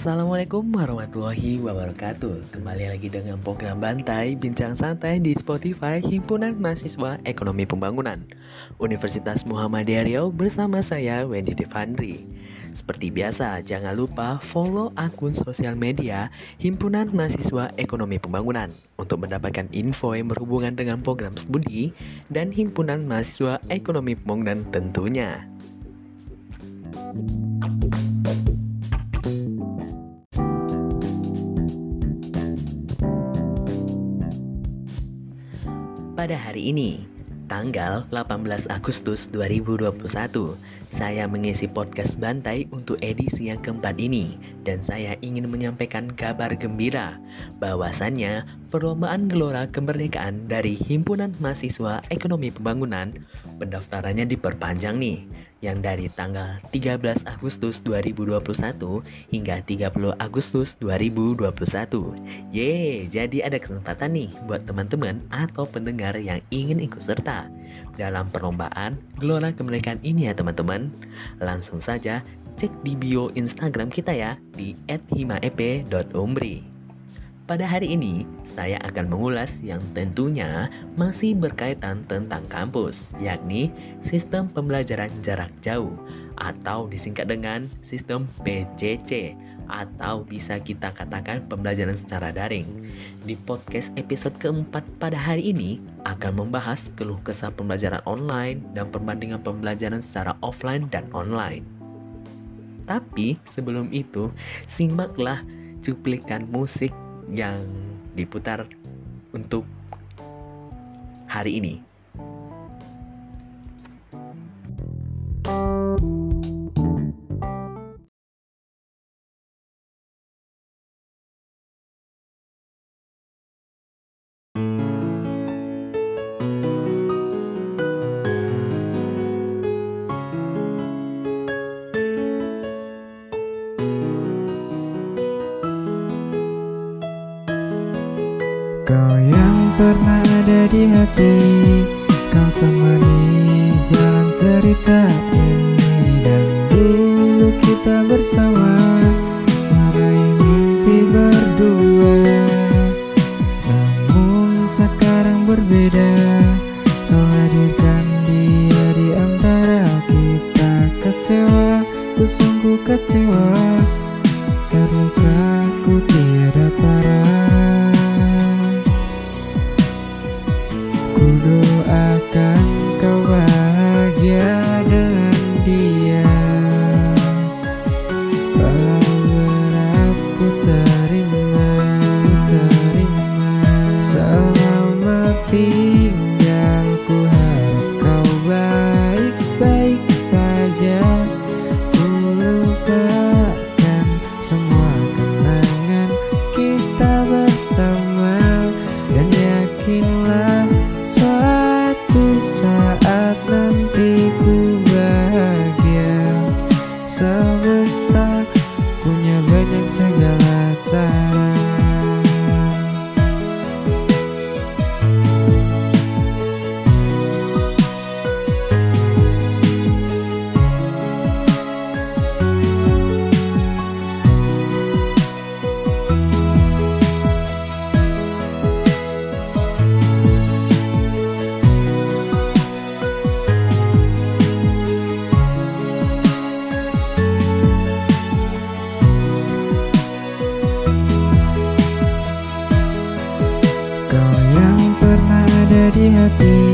Assalamualaikum warahmatullahi wabarakatuh. Kembali lagi dengan program Bantai Bincang Santai di Spotify Himpunan Mahasiswa Ekonomi Pembangunan Universitas Muhammadiyah Riau bersama saya Wendy Devandri. Seperti biasa, jangan lupa follow akun sosial media Himpunan Mahasiswa Ekonomi Pembangunan Untuk mendapatkan info yang berhubungan dengan program studi Dan Himpunan Mahasiswa Ekonomi Pembangunan tentunya Pada hari ini, tanggal 18 Agustus 2021, saya mengisi podcast Bantai untuk edisi yang keempat ini dan saya ingin menyampaikan kabar gembira bahwasannya perlombaan gelora kemerdekaan dari Himpunan Mahasiswa Ekonomi Pembangunan pendaftarannya diperpanjang nih yang dari tanggal 13 Agustus 2021 hingga 30 Agustus 2021. Ye, jadi ada kesempatan nih buat teman-teman atau pendengar yang ingin ikut serta dalam perlombaan Gelora Kemerdekaan ini ya teman-teman. Langsung saja cek di bio Instagram kita ya di @himaep.umbri. Pada hari ini, saya akan mengulas yang tentunya masih berkaitan tentang kampus, yakni sistem pembelajaran jarak jauh atau disingkat dengan sistem PJJ atau bisa kita katakan pembelajaran secara daring. Di podcast episode keempat pada hari ini akan membahas keluh kesah pembelajaran online dan perbandingan pembelajaran secara offline dan online. Tapi sebelum itu, simaklah cuplikan musik yang diputar untuk hari ini. Kau yang pernah ada di hati Kau temani jalan cerita ini. Dan dulu kita bersama Meraih mimpi berdua. Namun sekarang berbeda Kau hadirkan dia di antara kita. Kecewa, ku sungguh kecewa doakan superstar Tìm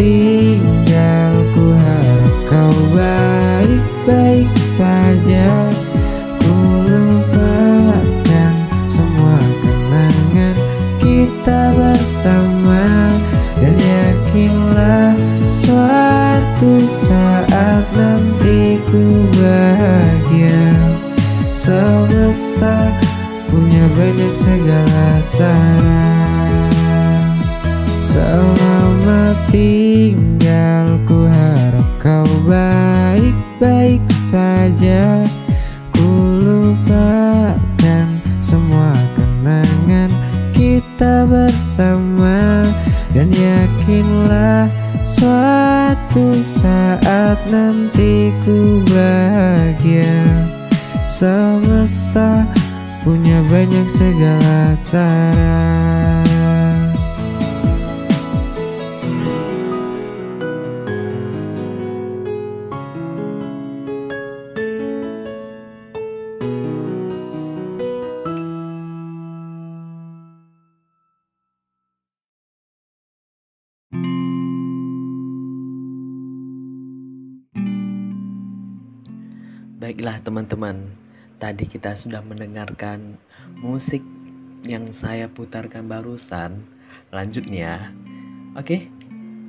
You. Saja Ku lupakan semua kenangan kita bersama. Dan yakinlah suatu saat nanti ku bahagia. Semesta punya banyak segala cara Baiklah teman-teman, tadi kita sudah mendengarkan musik yang saya putarkan barusan. Lanjutnya, oke.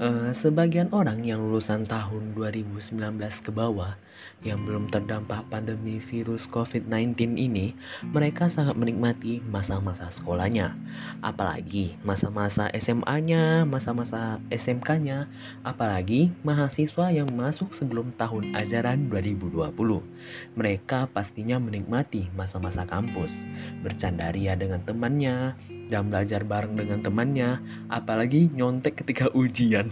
Eh, sebagian orang yang lulusan tahun 2019 ke bawah yang belum terdampak pandemi virus COVID-19 ini, mereka sangat menikmati masa-masa sekolahnya. Apalagi masa-masa SMA-nya, masa-masa SMK-nya, apalagi mahasiswa yang masuk sebelum tahun ajaran 2020. Mereka pastinya menikmati masa-masa kampus, bercandaria dengan temannya, dan belajar bareng dengan temannya, apalagi nyontek ketika ujian.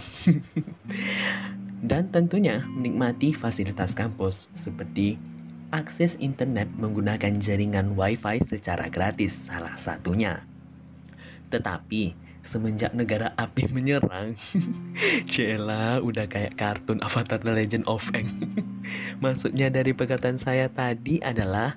dan tentunya menikmati fasilitas kampus seperti akses internet menggunakan jaringan WiFi secara gratis salah satunya. Tetapi semenjak negara api menyerang, Cela udah kayak kartun Avatar The Legend of Aang. Maksudnya dari perkataan saya tadi adalah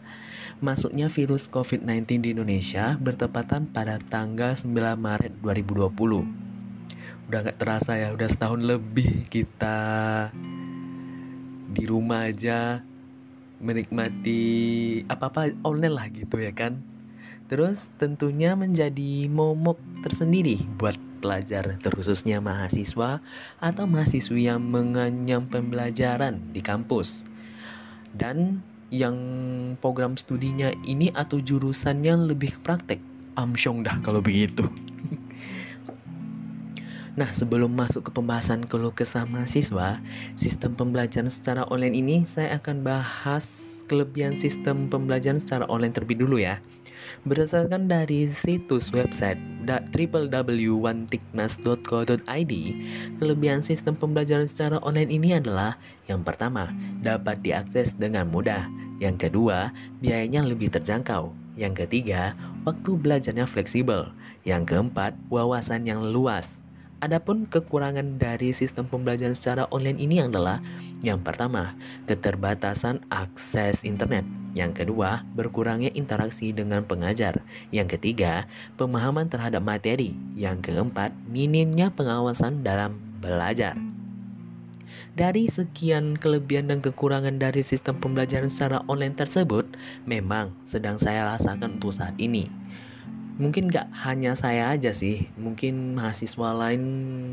masuknya virus COVID-19 di Indonesia bertepatan pada tanggal 9 Maret 2020. Udah gak terasa ya, udah setahun lebih kita di rumah aja menikmati apa-apa online lah gitu ya kan. Terus tentunya menjadi momok tersendiri buat pelajar terkhususnya mahasiswa atau mahasiswi yang mengenyam pembelajaran di kampus. Dan yang program studinya ini atau jurusannya lebih ke praktek amsyong dah kalau begitu Nah, sebelum masuk ke pembahasan keluh kesah mahasiswa, sistem pembelajaran secara online ini saya akan bahas kelebihan sistem pembelajaran secara online terlebih dulu ya. Berdasarkan dari situs website www.wantiknas.co.id, kelebihan sistem pembelajaran secara online ini adalah yang pertama, dapat diakses dengan mudah. Yang kedua, biayanya lebih terjangkau. Yang ketiga, waktu belajarnya fleksibel. Yang keempat, wawasan yang luas. Adapun kekurangan dari sistem pembelajaran secara online ini adalah yang pertama, keterbatasan akses internet. Yang kedua, berkurangnya interaksi dengan pengajar. Yang ketiga, pemahaman terhadap materi. Yang keempat, minimnya pengawasan dalam belajar. Dari sekian kelebihan dan kekurangan dari sistem pembelajaran secara online tersebut, memang sedang saya rasakan untuk saat ini mungkin gak hanya saya aja sih, mungkin mahasiswa lain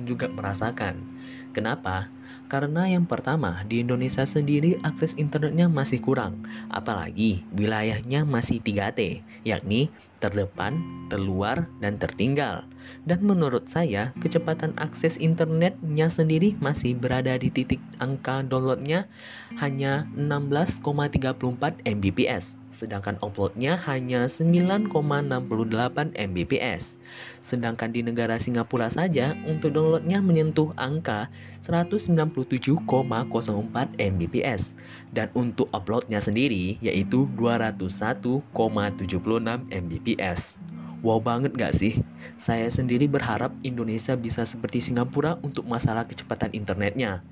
juga merasakan. Kenapa? Karena yang pertama, di Indonesia sendiri akses internetnya masih kurang, apalagi wilayahnya masih 3T, yakni terdepan, terluar, dan tertinggal. Dan menurut saya, kecepatan akses internetnya sendiri masih berada di titik angka downloadnya hanya 16,34 Mbps sedangkan uploadnya hanya 9,68 Mbps. Sedangkan di negara Singapura saja untuk downloadnya menyentuh angka 197,04 Mbps dan untuk uploadnya sendiri yaitu 201,76 Mbps. Wow banget gak sih? Saya sendiri berharap Indonesia bisa seperti Singapura untuk masalah kecepatan internetnya.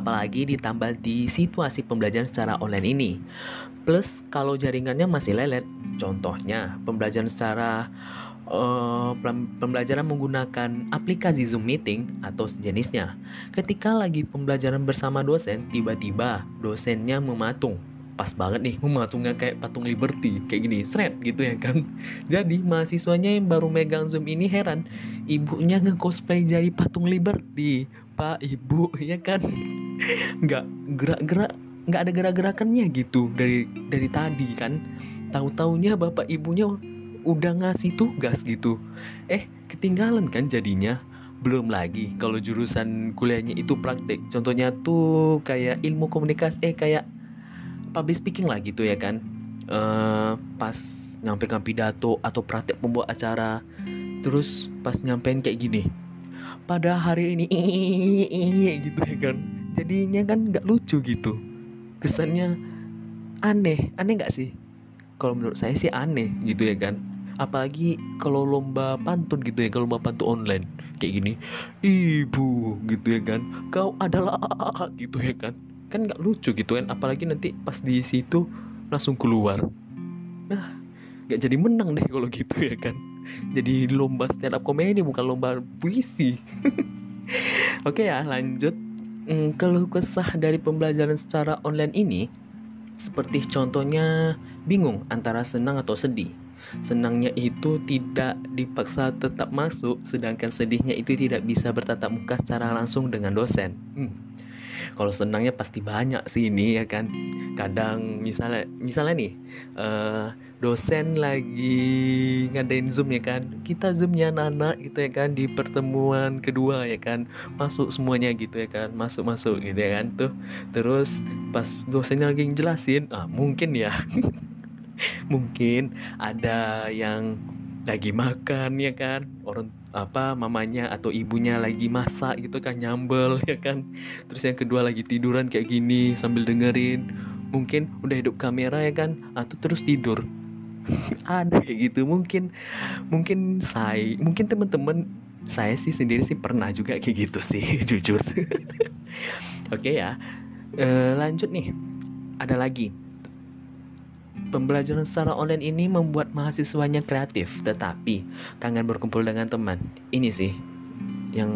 Apalagi ditambah di situasi pembelajaran secara online ini. Plus kalau jaringannya masih lelet, contohnya pembelajaran secara uh, pembelajaran menggunakan aplikasi Zoom meeting atau sejenisnya. Ketika lagi pembelajaran bersama dosen, tiba-tiba dosennya mematung pas banget nih mematungnya kayak patung Liberty kayak gini seret gitu ya kan jadi mahasiswanya yang baru megang zoom ini heran ibunya nge-cosplay jadi patung Liberty pak ibu ya kan nggak gerak-gerak nggak ada gerak-gerakannya gitu dari dari tadi kan. Tahu taunya bapak ibunya udah ngasih tugas gitu. Eh ketinggalan kan jadinya. Belum lagi kalau jurusan kuliahnya itu praktek. Contohnya tuh kayak ilmu komunikasi eh kayak public speaking lah gitu ya kan. Uh, pas nyampaikan pidato atau praktek pembuat acara. Terus pas nyampein kayak gini. Pada hari ini gitu ya kan jadinya kan nggak lucu gitu. Kesannya aneh. Aneh nggak sih? Kalau menurut saya sih aneh gitu ya kan. Apalagi kalau lomba pantun gitu ya kalau lomba pantun online. Kayak gini ibu gitu ya kan. Kau adalah gitu ya kan. Kan nggak lucu gitu kan. Apalagi nanti pas di situ langsung keluar. Nah nggak jadi menang deh kalau gitu ya kan. Jadi lomba stand up comedy bukan lomba puisi. Oke ya lanjut hmm, keluh kesah dari pembelajaran secara online ini seperti contohnya bingung antara senang atau sedih Senangnya itu tidak dipaksa tetap masuk, sedangkan sedihnya itu tidak bisa bertatap muka secara langsung dengan dosen. Hmm. Kalau senangnya pasti banyak sih ini ya kan. Kadang misalnya misalnya nih uh, dosen lagi ngadain zoom ya kan. Kita zoomnya anak gitu ya kan di pertemuan kedua ya kan. Masuk semuanya gitu ya kan. Masuk masuk gitu ya kan tuh. Terus pas dosennya lagi ngejelasin, ah mungkin ya mungkin ada yang lagi makan ya kan? Orang apa mamanya atau ibunya lagi masak gitu kan nyambel ya kan? Terus yang kedua lagi tiduran kayak gini sambil dengerin. Mungkin udah hidup kamera ya kan? Atau terus tidur. Ada kayak gitu. Mungkin mungkin saya mungkin teman-teman saya sih sendiri sih pernah juga kayak gitu sih jujur. Oke ya. E, lanjut nih. Ada lagi Pembelajaran secara online ini membuat mahasiswanya kreatif, tetapi kangen berkumpul dengan teman. Ini sih yang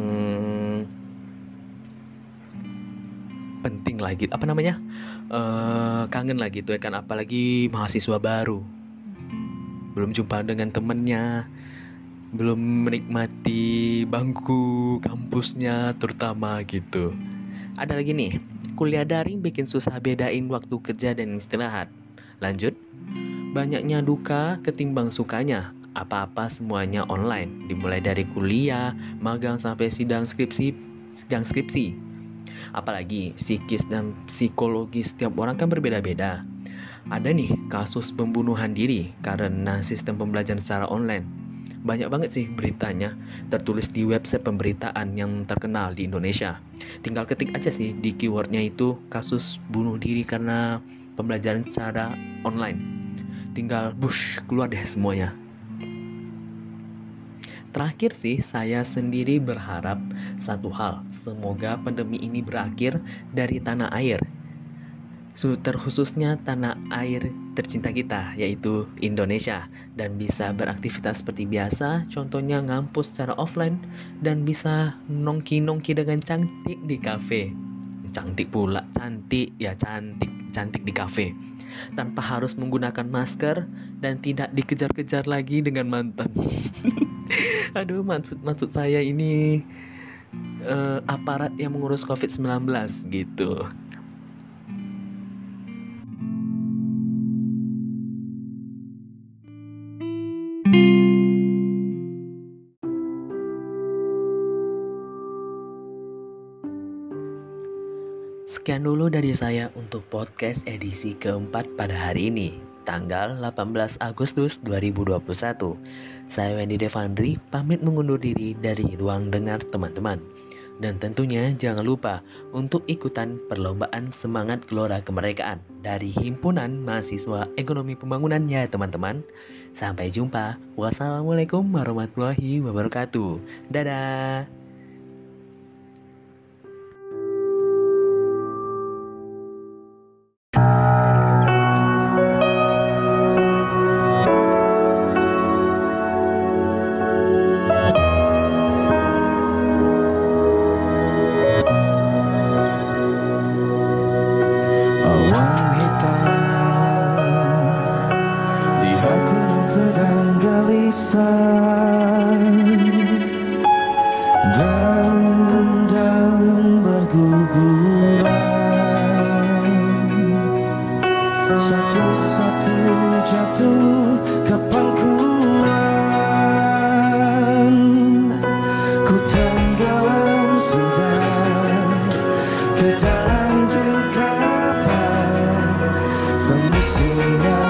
penting lagi. Apa namanya? Uh, kangen lagi tuh ya kan, apalagi mahasiswa baru. Belum jumpa dengan temennya, belum menikmati bangku kampusnya terutama gitu. Ada lagi nih, kuliah daring bikin susah bedain waktu kerja dan istirahat. Lanjut, banyaknya duka ketimbang sukanya. Apa-apa semuanya online, dimulai dari kuliah, magang sampai sidang skripsi, sidang skripsi. Apalagi psikis dan psikologi setiap orang kan berbeda-beda. Ada nih kasus pembunuhan diri karena sistem pembelajaran secara online. Banyak banget sih beritanya tertulis di website pemberitaan yang terkenal di Indonesia. Tinggal ketik aja sih di keywordnya itu kasus bunuh diri karena pembelajaran secara online tinggal bush keluar deh semuanya Terakhir sih, saya sendiri berharap satu hal, semoga pandemi ini berakhir dari tanah air. Terkhususnya tanah air tercinta kita, yaitu Indonesia, dan bisa beraktivitas seperti biasa, contohnya ngampus secara offline, dan bisa nongki-nongki dengan cantik di kafe. Cantik pula, cantik ya cantik, cantik di kafe tanpa harus menggunakan masker dan tidak dikejar-kejar lagi dengan mantan. Aduh, maksud maksud saya ini uh, aparat yang mengurus COVID-19 gitu. Dari saya untuk podcast edisi keempat pada hari ini, tanggal 18 Agustus 2021. Saya Wendy Devandri, pamit mengundur diri dari ruang dengar teman-teman. Dan tentunya jangan lupa untuk ikutan perlombaan semangat gelora kemerdekaan dari Himpunan Mahasiswa Ekonomi Pembangunan ya teman-teman. Sampai jumpa. Wassalamualaikum warahmatullahi wabarakatuh. Dadah. sooner